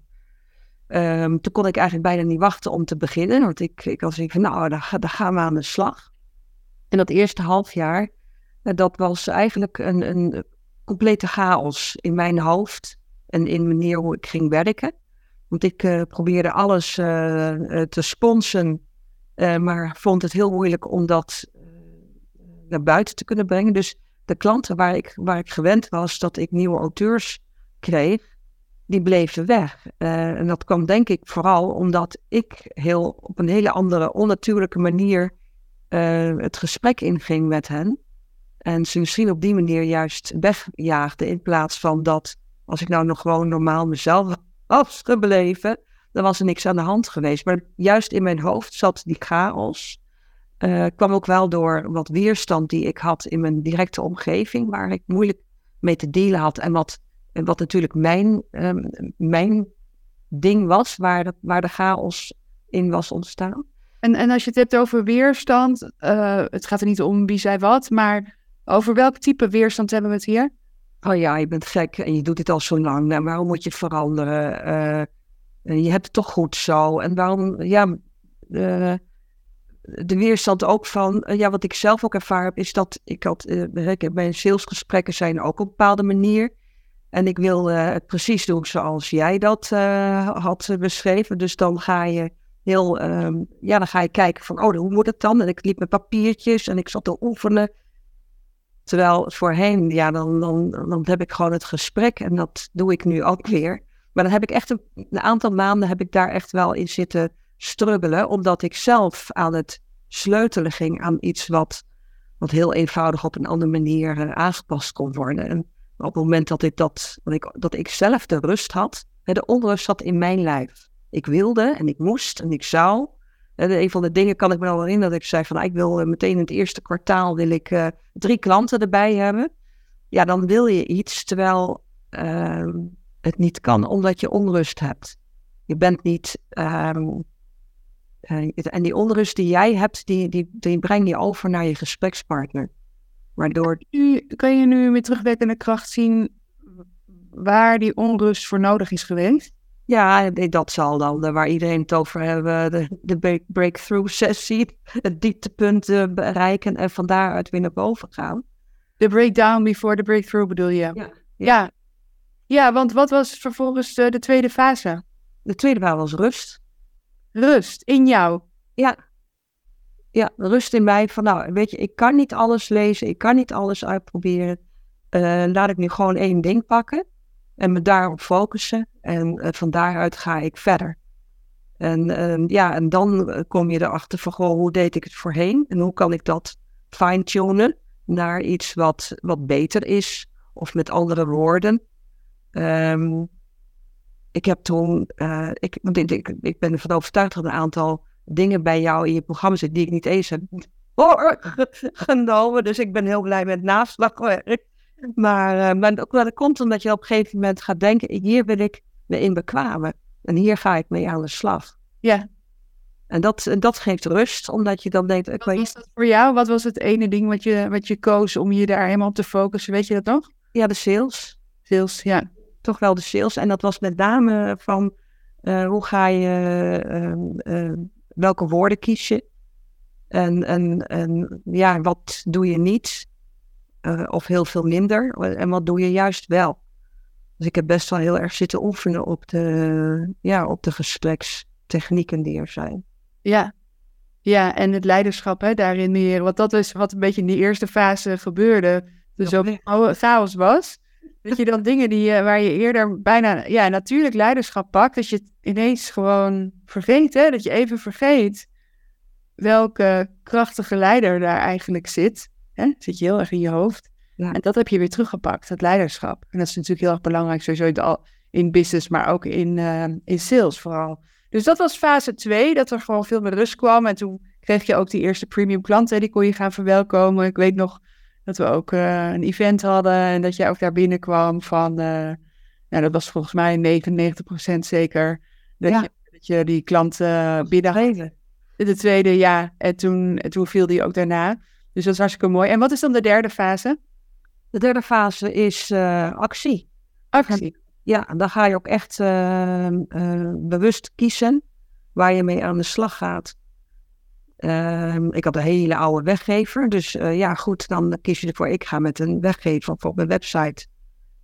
Um, toen kon ik eigenlijk bijna niet wachten om te beginnen. Want ik, ik was van, nou, daar, gaan we aan de slag. En dat eerste half jaar dat was eigenlijk een, een complete chaos in mijn hoofd en in de manier hoe ik ging werken. Want ik uh, probeerde alles te sponsen, maar vond het heel moeilijk om dat naar buiten te kunnen brengen. Dus de klanten waar ik, waar ik gewend was dat ik nieuwe auteurs kreeg, die bleven weg. en dat kwam denk ik vooral omdat ik heel, op een hele andere, onnatuurlijke manier het gesprek inging met hen. En ze misschien op die manier juist wegjaagde. In plaats van dat, als ik nou nog gewoon normaal mezelf was gebleven, dan was er niks aan de hand geweest. Maar juist in mijn hoofd zat die chaos. Uh, kwam ook wel door wat weerstand die ik had in mijn directe omgeving, waar ik moeilijk mee te dealen had. En wat, wat natuurlijk mijn, um, mijn ding was, waar de, waar de chaos in was ontstaan. En, en als je het hebt over weerstand, uh, het gaat er niet om wie zei wat, maar over welk type weerstand hebben we het hier? Oh ja, je bent gek en je doet dit al zo lang. Nou, waarom moet je het veranderen? Uh, je hebt het toch goed zo. En waarom, ja, de weerstand ook van, uh, ja, wat ik zelf ook ervaren heb, is dat ik had, ik, mijn salesgesprekken zijn ook op een bepaalde manier. En ik wil het precies doen zoals jij dat had beschreven. Dus dan ga je heel, um, ja, dan ga je kijken van, oh, hoe moet het dan? En ik liep met papiertjes en ik zat te oefenen. Terwijl voorheen, ja, dan, dan, dan heb ik gewoon het gesprek en dat doe ik nu ook weer. Maar dan heb ik echt een, een aantal maanden heb ik daar echt wel in zitten strubbelen, omdat ik zelf aan het sleutelen ging aan iets wat, wat heel eenvoudig op een andere manier uh, aangepast kon worden. En op het moment dat ik, dat, dat, ik, dat ik zelf de rust had, hè, de onrust zat in mijn lijf. Ik wilde en ik moest en ik zou. En een van de dingen kan ik me wel in dat ik zei van nou, ik wil meteen in het eerste kwartaal wil ik drie klanten erbij hebben. Ja, dan wil je iets terwijl ehm, het niet kan omdat je onrust hebt. Je bent niet. En die onrust die jij hebt, die, die, die breng je over naar je gesprekspartner. Waardoor... Nu, kan je nu met terugwerkende kracht zien waar die onrust voor nodig is geweest? Ja, dat zal dan, waar iedereen het over hebben, de, de breakthrough sessie, het dieptepunt bereiken en van daaruit weer naar boven gaan. De breakdown before the breakthrough bedoel je? Ja. Ja, ja. want wat was vervolgens de, de tweede fase? De tweede fase was rust. Rust in jou? Ja, ja, rust in mij van, nou, weet je, ik kan niet alles lezen, ik kan niet alles uitproberen. Uh, laat ik nu gewoon één ding pakken en me daarop focussen. En uh, van daaruit ga ik verder. En uh, ja, en dan eh, kom je erachter van, goh, hoe deed ik het voorheen? En hoe kan ik dat fine-tunen naar iets wat, wat beter is? Of met andere woorden. Um, ik heb toen, ik, want ik, ik, ik ben ervan overtuigd dat een aantal dingen bij jou in je programma zitten die ik niet eens heb genomen. Dus ik ben heel blij met naslagwerk. Maar, uh, maar ook wel, dat komt omdat je op een gegeven moment gaat denken, hier wil ik me in bekwamen. En hier ga ik mee aan de slag. Ja. En dat, dat geeft rust, omdat je dan denkt... Wat was dat voor jou? Wat was het ene ding wat je, wat je koos om je daar helemaal op te focussen? Weet je dat nog? Ja, de sales. Sales, ja. Toch wel de sales. En dat was met name van, uh, hoe ga je uh, welke woorden kies je? En, en, en ja, wat doe je niet? Uh, of heel veel minder? En wat doe je juist wel? Dus ik heb best wel heel erg zitten oefenen op de, ja, op de gesprekstechnieken die er zijn. Ja, ja en het leiderschap hè, daarin meer. Want dat is wat een beetje in die eerste fase gebeurde. Dus ook chaos was. Dat je dan dingen die, waar je eerder bijna ja, natuurlijk leiderschap pakt, dat je het ineens gewoon vergeet. Hè? Dat je even vergeet welke krachtige leider daar eigenlijk zit. Hè? Zit je heel erg in je hoofd. Ja. En dat heb je weer teruggepakt, het leiderschap. En dat is natuurlijk heel erg belangrijk, sowieso in business, maar ook in, uh, in sales vooral. Dus dat was fase 2, dat er gewoon veel meer rust kwam. En toen kreeg je ook die eerste premium klanten, die kon je gaan verwelkomen. Ik weet nog dat we ook uh, een event hadden en dat jij ook daar binnenkwam van, uh, nou dat was volgens mij 99% zeker, dat, ja. je, dat je die klant uh, binnen De tweede, ja, en toen, en toen viel die ook daarna. Dus dat is hartstikke mooi. En wat is dan de derde fase? De derde fase is actie. Actie. Ja, dan ga je ook echt bewust kiezen waar je mee aan de slag gaat. Uh, ik had een hele oude weggever. Dus uh, ja, goed, dan kies je ervoor. Ik ga met een weggever op mijn website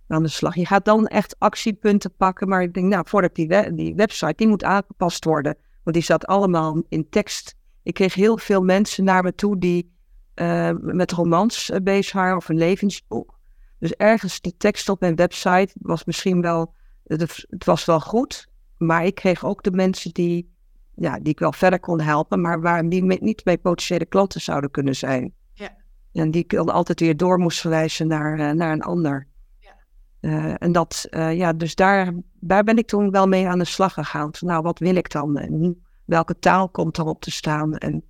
aan de slag. Je gaat dan echt actiepunten pakken. Maar ik denk, nou, voordat die, die website, die moet aangepast worden. Want die zat allemaal in tekst. Ik kreeg heel veel mensen naar me toe die uh, met romans uh, bezig waren of een levensboek. Dus ergens die tekst op mijn website was misschien wel, het was wel goed. Maar ik kreeg ook de mensen die ja, die ik wel verder kon helpen, maar waar die niet bij potentiële klanten zouden kunnen zijn. Ja. En die ik dan altijd weer door moest verwijzen naar, uh, naar een ander. Ja. Uh, en dat, uh, ja, dus daar, daar ben ik toen wel mee aan de slag gegaan. Nou, wat wil ik dan? En welke taal komt erop te staan? En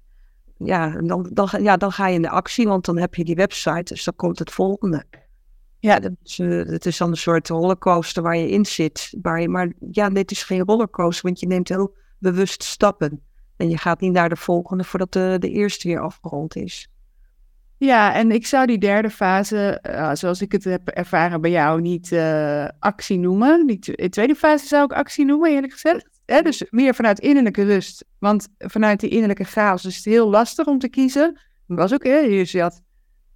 ja, dan, dan, ja, dan ga je in de actie, want dan heb je die website, dus dan komt het volgende. Ja, dus, het is dan een soort rollercoaster waar je in zit. Waar je, maar ja, dit is geen rollercoaster, want je neemt heel bewust stappen. En je gaat niet naar de volgende voordat de, de eerste weer afgerond is. Ja, en ik zou die derde fase, uh, zoals ik het heb ervaren bij jou, niet uh, actie noemen. Die de tweede fase zou ik actie noemen, eerlijk gezegd. Dus meer vanuit innerlijke rust. Want vanuit die innerlijke chaos is het heel lastig om te kiezen. Dat was ook, hè, je had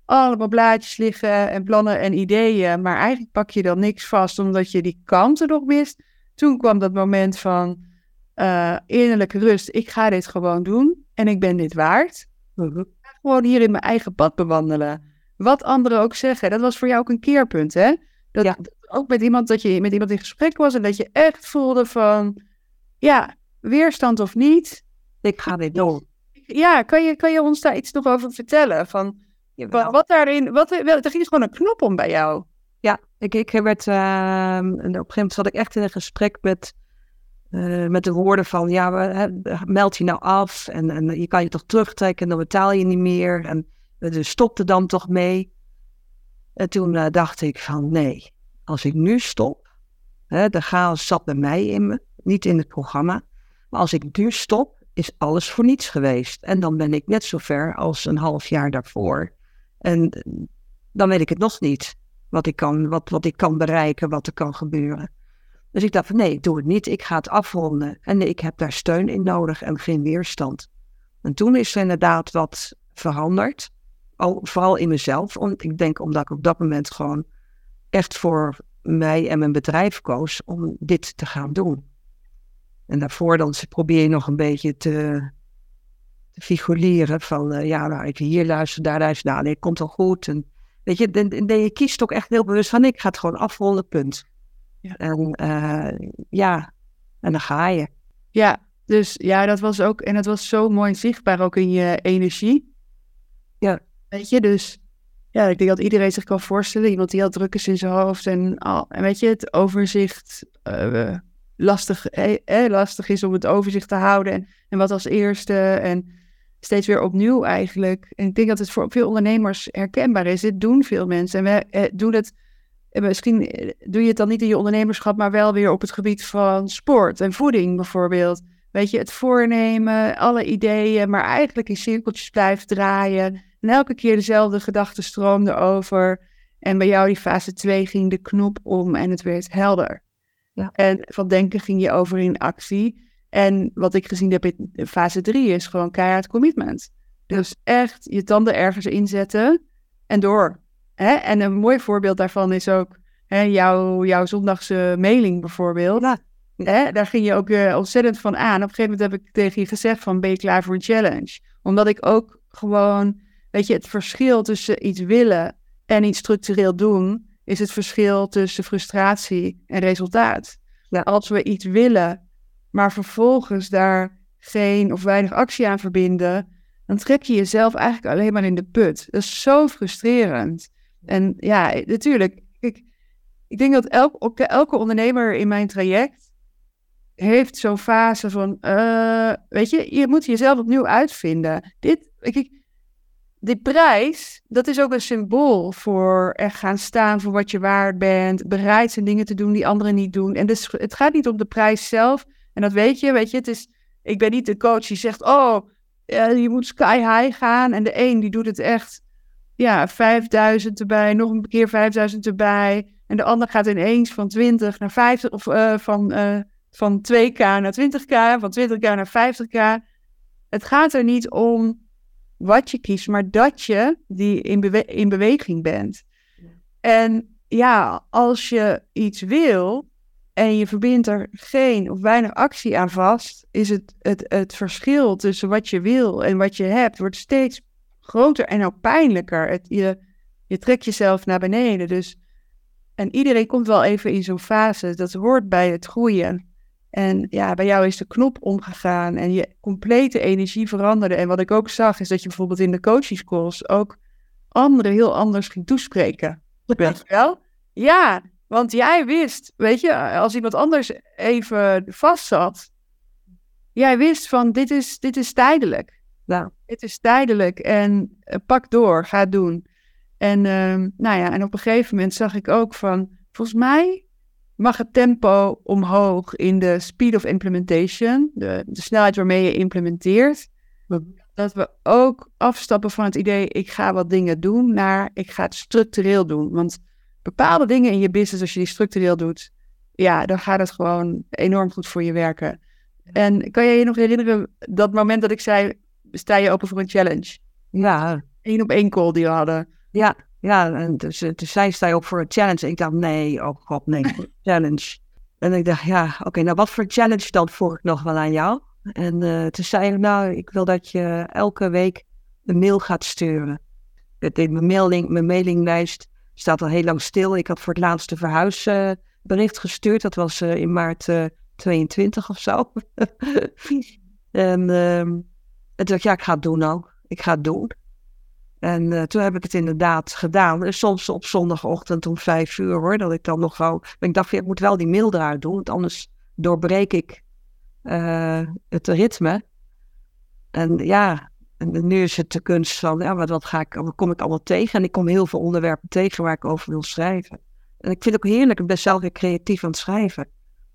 allemaal blaadjes liggen en plannen en ideeën. Maar eigenlijk pak je dan niks vast, omdat je die kanten nog mist. Toen kwam dat moment van, uh, innerlijke rust. Ik ga dit gewoon doen en ik ben dit waard. Mhm. Gewoon hier in mijn eigen pad bewandelen. Wat anderen ook zeggen. Dat was voor jou ook een keerpunt, hè? Dat, ja. Ook met iemand dat je met iemand in gesprek was en dat je echt voelde van, ja, weerstand of niet. Ik ga dit doen. Ja, kan je, kan je ons daar iets nog over vertellen? Van, wat daarin, wat, er ging gewoon een knop om bij jou. Ja, ik, ik werd, uh, op een gegeven moment zat ik echt in een gesprek met eh, met de woorden van, ja, meld je nou af en, en je kan je toch terugtrekken en dan betaal je niet meer. En dus stop dan toch mee. En toen uh, dacht ik van, nee, als ik nu stop, de chaos zat bij mij in me, niet in het programma. Maar als ik nu stop, is alles voor niets geweest. En dan ben ik net zo ver als een half jaar daarvoor. En dan weet ik het nog niet. Wat ik kan, wat, wat ik kan bereiken, wat er kan gebeuren. Dus ik dacht van nee, ik doe het niet. Ik ga het afronden. En ik heb daar steun in nodig en geen weerstand. En toen is er inderdaad wat veranderd. vooral in mezelf. Want ik denk omdat ik op dat moment gewoon echt voor mij en mijn bedrijf koos om dit te gaan doen. En daarvoor dan probeer je nog een beetje te, te figureren van uh, ja, nou, ik hier luister, daar luister, nou nee, het komt wel goed. En weet je, dan, je kiest ook echt heel bewust van ik ga het gewoon afronden, punt. Ja. En uh, ja, en dan ga je. Ja, dus ja, dat was ook, en het was zo mooi zichtbaar ook in je energie. Ja. Weet je, dus ja, ik denk dat iedereen zich kan voorstellen. Iemand die al druk is in zijn hoofd en, al, en weet je, het overzicht uh, lastig, eh, lastig is om het overzicht te houden. En, en wat als eerste en steeds weer opnieuw eigenlijk. En ik denk dat het voor veel ondernemers herkenbaar is. Dit doen veel mensen. En we doen het en misschien eh, doe je het dan niet in je ondernemerschap, maar wel weer op het gebied van sport en voeding bijvoorbeeld. Weet je, het voornemen, alle ideeën, maar eigenlijk in cirkeltjes blijven draaien. En elke keer dezelfde gedachten stroomden over. En bij jou die fase 2 ging de knop om en het werd helder. Ja. En van denken ging je over in actie. En wat ik gezien heb in fase 3 is gewoon keihard commitment. Dus echt je tanden ergens inzetten en door. Hè? En een mooi voorbeeld daarvan is ook hè, jouw, jouw zondagse mailing bijvoorbeeld. Ja. Hè? Daar ging je ook uh, ontzettend van aan. Op een gegeven moment heb ik tegen je gezegd van ben je klaar voor een challenge? Omdat ik ook gewoon, weet je, het verschil tussen iets willen en iets structureel doen, is het verschil tussen frustratie en resultaat. Ja. Als we iets willen, maar vervolgens daar geen of weinig actie aan verbinden, dan trek je jezelf eigenlijk alleen maar in de put. Dat is zo frustrerend. En ja, natuurlijk. Ik, ik denk dat elk, elke ondernemer in mijn traject heeft zo'n fase van, uh, weet je, je moet jezelf opnieuw uitvinden. Dit, ik, die prijs, dat is ook een symbool voor er gaan staan voor wat je waard bent, bereid zijn dingen te doen die anderen niet doen. En dus het gaat niet om de prijs zelf. En dat weet je, weet je, het is, ik ben niet de coach die zegt, oh, je moet sky high gaan. En de een die doet het echt ja, 5000 erbij, nog een keer 5000 erbij. En de ander gaat ineens van 20 naar 50, of uh, van, uh, van 2k naar 20k, van 20k naar 50k. Het gaat er niet om wat je kiest, maar dat je die in, bewe in beweging bent. En ja, als je iets wil en je verbindt er geen of weinig actie aan vast, is het, het, het verschil tussen wat je wil en wat je hebt, wordt steeds groter en ook pijnlijker. Het, je, je trekt jezelf naar beneden. Dus, en iedereen komt wel even in zo'n fase. Dat hoort bij het groeien. En ja, bij jou is de knop omgegaan en je complete energie veranderde. En wat ik ook zag, is dat je bijvoorbeeld in de coachingscalls ook anderen heel anders ging toespreken. Weet je wel? Ja, want jij wist, weet je, als iemand anders even vast zat, jij wist van dit is, dit is tijdelijk. Nou, het is tijdelijk en uh, pak door, ga het doen. En, uh, nou ja, en op een gegeven moment zag ik ook van, volgens mij mag het tempo omhoog in de speed of implementation, de, de snelheid waarmee je implementeert. Dat we ook afstappen van het idee, ik ga wat dingen doen, naar ik ga het structureel doen. Want bepaalde dingen in je business, als je die structureel doet, ja, dan gaat het gewoon enorm goed voor je werken. En kan je je nog herinneren dat moment dat ik zei, sta je open voor een challenge. Ja. Eén op één call die we hadden. Ja, ja. En dus, dus zij sta je op voor een challenge. En ik dacht, nee, oh god, nee, challenge. En ik dacht, ja, oké, nou wat voor challenge dan voor ik nog wel aan jou? En uh, toen zei ik, nou, ik wil dat je elke week een mail gaat sturen. Mijn, mailing, mijn mailinglijst staat al heel lang stil. Ik had voor het laatste verhuisbericht uh, gestuurd. Dat was uh, in maart 22 of zo. en ehm, en toen dacht ik, ja, ik ga het doen ook. Ik ga het doen. En uh, toen heb ik het inderdaad gedaan. Soms op zondagochtend om vijf uur hoor, dat ik dan nog gauw... Maar ik dacht, ik moet wel die mail eruit doen, want anders doorbreek ik eh, het ritme. En ja, en nu is het de kunst van, ja, wat, ga ik, wat kom ik allemaal tegen? En ik kom heel veel onderwerpen tegen waar ik over wil schrijven. En ik vind het ook heerlijk, ik ben zelf weer creatief aan het schrijven.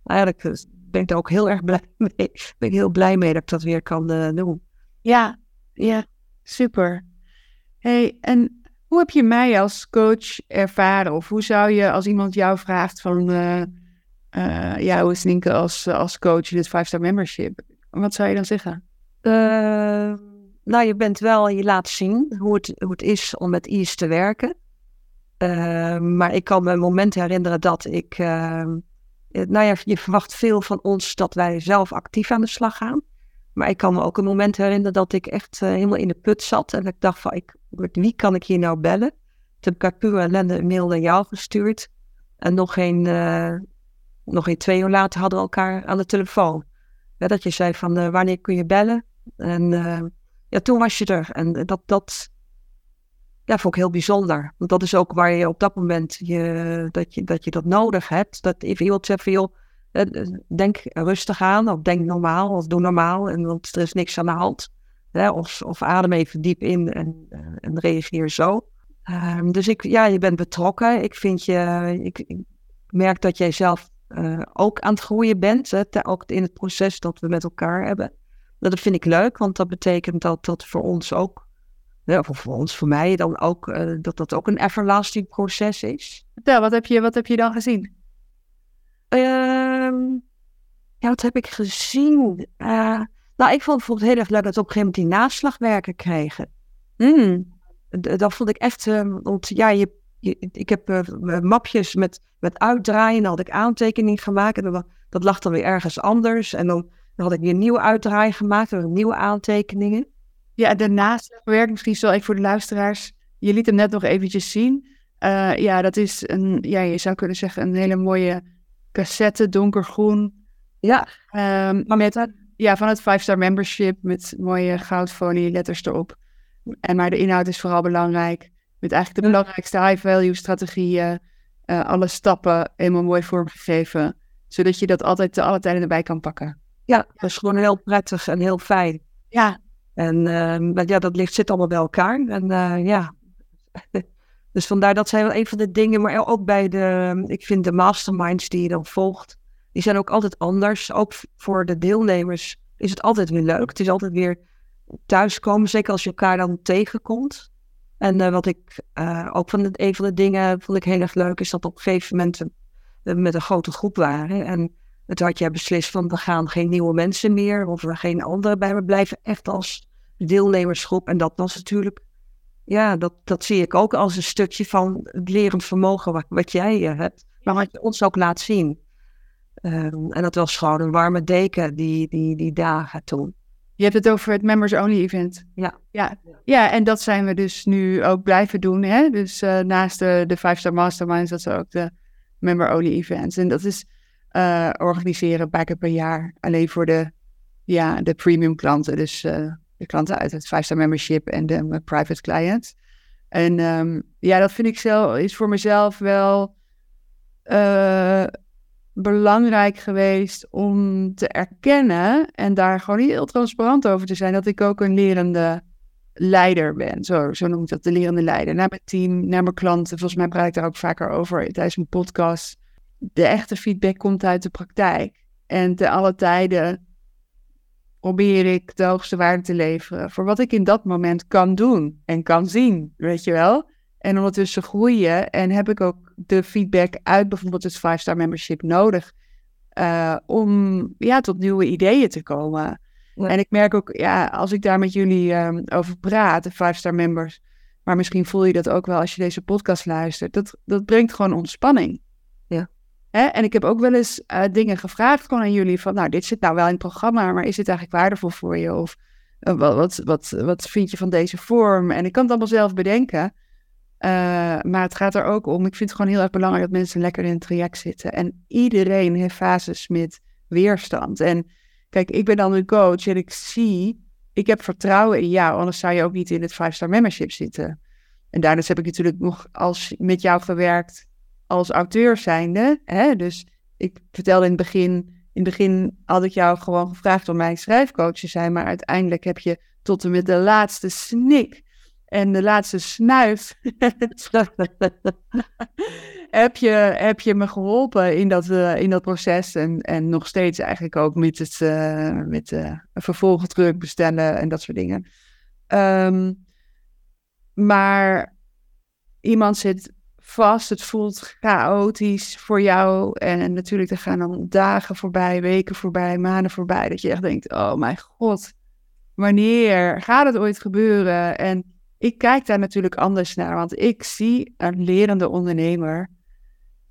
Eigenlijk eh, ben ik er ook heel erg blij mee. Ben ik heel blij mee dat ik dat weer kan doen. Ja, ja, super. Hey, en hoe heb je mij als coach ervaren? Of hoe zou je, als iemand jou vraagt van, uh, uh, ja, hoe is als, als coach in het 5-star membership? Wat zou je dan zeggen? Uh, nou, je bent wel, je laat zien hoe het, hoe het is om met IS te werken. maar ik kan me een moment herinneren dat ik, nou ja, je verwacht veel van ons dat wij zelf actief aan de slag gaan. Maar ik kan me ook een moment herinneren dat ik echt helemaal in de put zat. En ik dacht van, ik, wie kan ik hier nou bellen? Toen heb ik puur ellende een mail naar jou gestuurd. En nog geen, uh, nog geen twee uur later hadden we elkaar aan de telefoon. Dat je zei van, uh, wanneer kun je bellen? En ja, toen was je er. En dat, dat ja, vond ik heel bijzonder. Want dat is ook waar je op dat moment je, dat, je, dat je dat nodig hebt. Dat even iemand zegt van, joh, denk rustig aan. Of denk normaal, of doe normaal. En, want er is niks aan de hand. Of, of adem even diep in en, eh, en reageer zo. Um, dus ik, ja, je bent betrokken. Ik vind je, ik, ik merk dat jij zelf uh, ook aan het groeien bent. Hè, ook in het proces dat we met elkaar hebben. Dat vind ik leuk, want dat betekent dat dat voor ons ook, of voor ons, voor mij dan ook, uh, dat dat ook een everlasting proces is. Vertel, wat heb je, wat heb je dan gezien? Uh, ja, wat heb ik gezien? Uh, nou, ik vond het bijvoorbeeld heel erg leuk dat we op een gegeven moment die naslagwerken kregen. Mm. Dat vond ik echt, uh, want ja, je, ik heb uh, mapjes met, met uitdraaien, dan had ik aantekeningen gemaakt en dat, lag dan weer ergens anders. En dan, had ik weer nieuwe uitdraai gemaakt en nieuwe aantekeningen. Ja, de naslagwerk, misschien zo even voor de luisteraars. Je liet hem net nog eventjes zien. Uh, ja, dat is een, ja, je zou kunnen zeggen, een hele mooie cassette, donkergroen. Ja, um, met ja, van het 5-star membership met mooie goudfolie letters erop. En maar de inhoud is vooral belangrijk. Met eigenlijk de belangrijkste high-value strategieën, uh, alle stappen helemaal mooi vormgegeven. Zodat je dat altijd te alle tijden erbij kan pakken. Ja, dat is gewoon heel prettig en heel fijn. Ja. En uh, ja, dat ligt, zit allemaal bij elkaar. En uh, ja, dus vandaar dat zijn wel een van de dingen. Maar ook bij de, ik vind de masterminds die je dan volgt die zijn ook altijd anders. Ook voor de deelnemers is het altijd weer leuk. Het is altijd weer thuiskomen, zeker als je elkaar dan tegenkomt. En uh, wat ik uh, ook van een van de dingen vond ik heel erg leuk, is dat op een gegeven moment we met een grote groep waren. En het had jij beslist van we gaan geen nieuwe mensen meer, of we geen andere bij. We blijven echt als deelnemersgroep. En dat was natuurlijk, ja, dat, dat zie ik ook als een stukje van het lerend vermogen wat, wat jij uh, hebt. Maar wat je ons ook laat zien. Um, en dat was gewoon een warme deken die, die, die dagen toen. Je hebt het over het Members Only event. Ja. Ja, ja en dat zijn we dus nu ook blijven doen. Hè? Dus uh, naast de, de Five Star Masterminds, dat zijn ook de Member Only events. En dat is uh, organiseren keer per jaar. Alleen voor de, ja, de premium klanten. Dus uh, de klanten uit het Five Star Membership en de private clients. En um, ja, dat vind ik zelf, is voor mezelf wel belangrijk geweest om te erkennen en daar gewoon heel transparant over te zijn dat ik ook een lerende leider ben. Zo, zo noem ik dat, de lerende leider. Naar mijn team, naar mijn klanten. Volgens mij praat ik daar ook vaker over tijdens mijn podcast. De echte feedback komt uit de praktijk. En te alle tijden probeer ik de hoogste waarde te leveren voor wat ik in dat moment kan doen en kan zien, weet je wel. En ondertussen groeien en heb ik ook de feedback uit bijvoorbeeld het 5-star membership nodig uh, om ja, tot nieuwe ideeën te komen. En ik merk ook, ja, als ik daar met jullie um, over praat, de 5-star members, maar misschien voel je dat ook wel als je deze podcast luistert, dat, dat brengt gewoon ontspanning. Hè? En ik heb ook wel eens uh, dingen gevraagd gewoon aan jullie van, nou, dit zit nou wel in het programma, maar is dit eigenlijk waardevol voor je? Of uh, wat, wat, wat, vind je van deze vorm? En ik kan het allemaal zelf bedenken. Uh, maar het gaat er ook om, ik vind het gewoon heel erg belangrijk dat mensen lekker in het traject zitten. En iedereen heeft fases met weerstand. En kijk, ik ben dan een coach en ik zie, ik heb vertrouwen in jou, anders zou je ook niet in het 5-star membership zitten. En daarnaast heb ik natuurlijk nog als, met jou gewerkt als auteur zijnde. Hè? Dus ik vertelde in het begin, In het begin had ik jou gewoon gevraagd om mijn schrijfcoach te zijn, maar uiteindelijk heb je tot en met de laatste snik en de laatste snuif heb, je, heb je me geholpen in dat, uh, in dat proces. En, en nog steeds eigenlijk ook met het uh, met, uh, vervolgdruk bestellen en dat soort dingen. Um, maar iemand zit vast, het voelt chaotisch voor jou. En natuurlijk, er gaan dan dagen voorbij, weken voorbij, maanden voorbij. Dat je echt denkt, oh mijn god, wanneer gaat het ooit gebeuren? En ik kijk daar natuurlijk anders naar, want ik zie een lerende ondernemer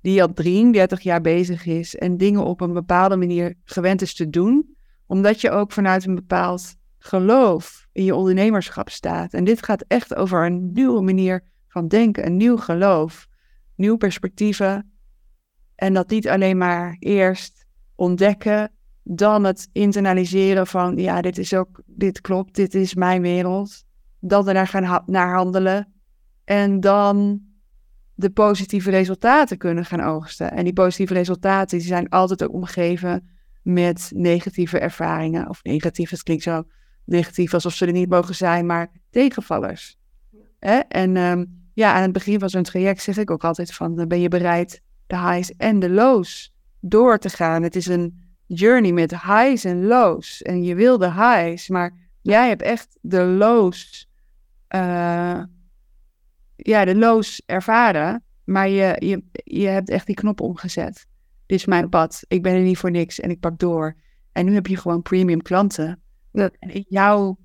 die al 33 jaar bezig is en dingen op een bepaalde manier gewend is te doen, omdat je ook vanuit een bepaald geloof in je ondernemerschap staat. En dit gaat echt over een nieuwe manier van denken, een nieuw geloof, nieuwe perspectieven. En dat niet alleen maar eerst ontdekken, dan het internaliseren van, ja, dit is ook, dit klopt, dit is mijn wereld. Dan er gaan naar handelen. En dan de positieve resultaten kunnen gaan oogsten. En die positieve resultaten die zijn altijd ook omgeven met negatieve ervaringen. Of negatief, het klinkt zo negatief alsof ze er niet mogen zijn, maar tegenvallers. Hè? En um, ja, aan het begin van zo'n traject zeg ik ook altijd van, ben je bereid de highs en de lows door te gaan. Het is een journey met highs en lows. En je wil de highs, maar jij hebt echt de lows, uh, ja, de lows ervaren. Maar je, je, je hebt echt die knop omgezet. Dit is mijn pad. Ik ben er niet voor niks en ik pak door. En nu heb je gewoon premium klanten. En in jouw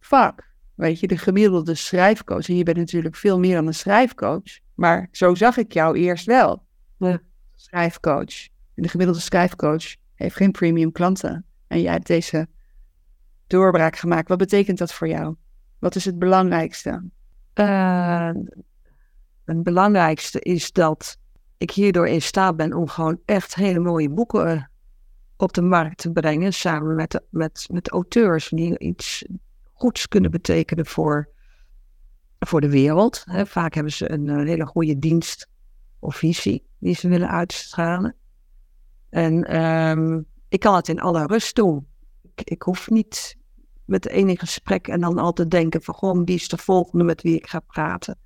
vak Weet je, de gemiddelde schrijfcoach. En je bent natuurlijk veel meer dan een schrijfcoach. Maar zo zag ik jou eerst wel. Ja. Schrijfcoach. En de gemiddelde schrijfcoach heeft geen premium klanten. En jij hebt deze doorbraak gemaakt. Wat betekent dat voor jou? Wat is het belangrijkste? Uh, het belangrijkste is dat ik hierdoor in staat ben om gewoon echt hele mooie boeken op de markt te brengen. Samen met, met, met auteurs die iets goeds kunnen betekenen voor, voor de wereld. vaak hebben ze een, hele goede dienst of visie die ze willen uitstralen. En ehm, ik kan het in alle rust doen. Ik, ik hoef niet met ene gesprek en dan altijd denken van goh, wie is de volgende met wie ik ga praten.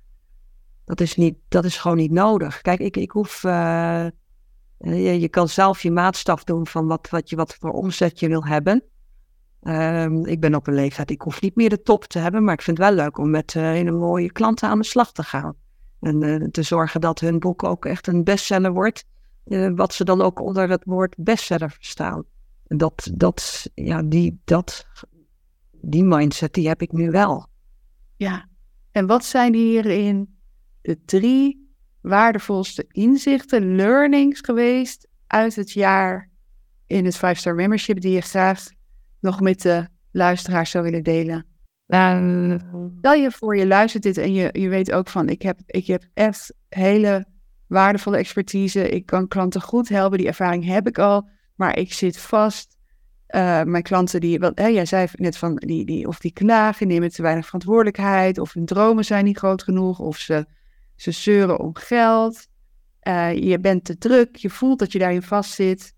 Dat is, niet, dat is gewoon niet nodig. Kijk, ik, ik hoef. Uh, je, je, kan zelf je maatstaf doen van wat, wat, je, wat voor omzet je wil hebben. Um, ik ben op een leeftijd, ik hoef niet meer de top te hebben, maar ik vind het wel leuk om met uh, mooie klanten aan de slag te gaan. En uh, te zorgen dat hun boek ook echt een bestseller wordt, uh, wat ze dan ook onder het woord bestseller verstaan. En dat, dat, ja, die, dat, die mindset, die heb ik nu wel. Ja, en wat zijn hierin de drie waardevolste inzichten, learnings geweest uit het jaar in het 5-star membership die je graag nog met de luisteraars zou willen delen? Nou, stel je voor, je luistert dit en je, je weet ook van, ik heb, ik heb echt hele waardevolle expertise. Ik kan klanten goed helpen, die ervaring heb ik al, maar ik zit vast. Uh, mijn klanten die, wat, hè, jij zei net van, die, die, of die klagen, nemen te weinig verantwoordelijkheid, of hun dromen zijn niet groot genoeg, of ze, ze zeuren om geld. Uh, je bent te druk, je voelt dat je daarin vastzit.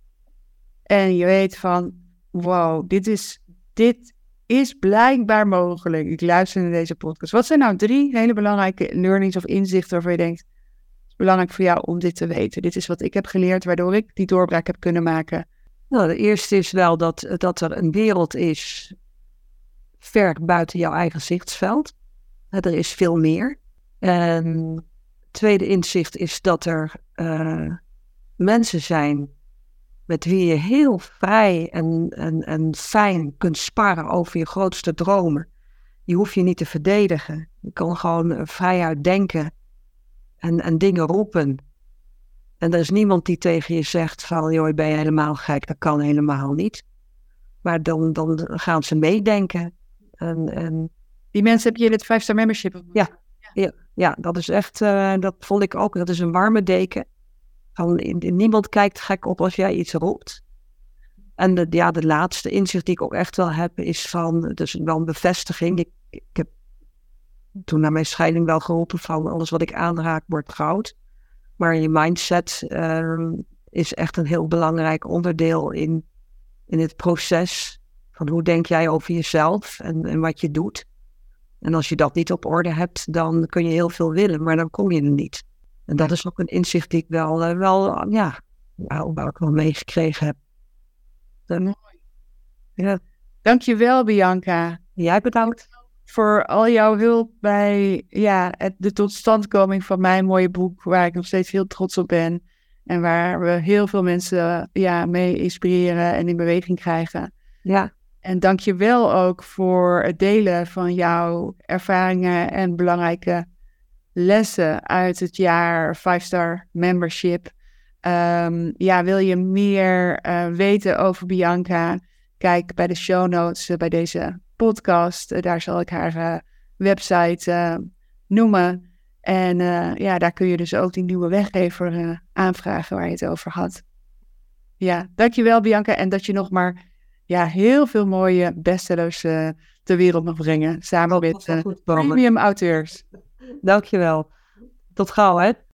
En je weet van, wow, dit is, dit is blijkbaar mogelijk. Ik luister naar deze podcast. Wat zijn nou drie hele belangrijke learnings of inzichten waarvan je denkt, het is belangrijk voor jou om dit te weten. Dit is wat ik heb geleerd, waardoor ik die doorbraak heb kunnen maken. Nou, de eerste is wel dat, dat er een wereld is ver buiten jouw eigen zichtsveld. Er is veel meer. En tweede inzicht is dat er uh, mensen zijn met wie je heel vrij en, en, en fijn kunt sparren over je grootste dromen. Die hoef je niet te verdedigen. Je kan gewoon eh, vrijuit denken en, en dingen roepen. En er is niemand die tegen je zegt van, joh, ben je helemaal gek, dat kan helemaal niet. Maar dan, dan gaan ze meedenken. En, en... Die mensen heb je in het 5-star membership? Ja, ja, ja, dat is echt, uh, dat vond ik ook, dat is een warme deken. Niemand kijkt gek op als jij iets roept. En de, ja, de laatste inzicht die ik ook echt wel heb, is van, dus wel een bevestiging. Ik, ik heb toen na mijn scheiding wel geroepen van alles wat ik aanraak wordt goud. Maar je mindset, uh, is echt een heel belangrijk onderdeel in, in het proces van hoe denk jij over jezelf en, en wat je doet. En als je dat niet op orde hebt, dan kun je heel veel willen, maar dan kom je er niet. En dat is ook een inzicht die ik wel, uh, wel ja, waar ik wel meegekregen heb. Dan, ja. Dankjewel, Bianca. Jij bedankt. Voor al jouw hulp bij ja, het, de totstandkoming van mijn mooie boek, waar ik nog steeds heel trots op ben. En waar we heel veel mensen ja, mee inspireren en in beweging krijgen. Ja. En dank je wel ook voor het delen van jouw ervaringen en belangrijke lessen uit het jaar 5-star membership. Um, ja, wil je meer uh, weten over Bianca? Kijk bij de show notes uh, bij deze podcast. Uh, daar zal ik haar website noemen. En ja, daar kun je dus ook die nieuwe weggever aanvragen waar je het over had. Ja, dankjewel Bianca. En dat je nog maar ja, heel veel mooie bestsellers ter wereld mag brengen. Samen met premium auteurs. Dankjewel. Tot gauw, hè?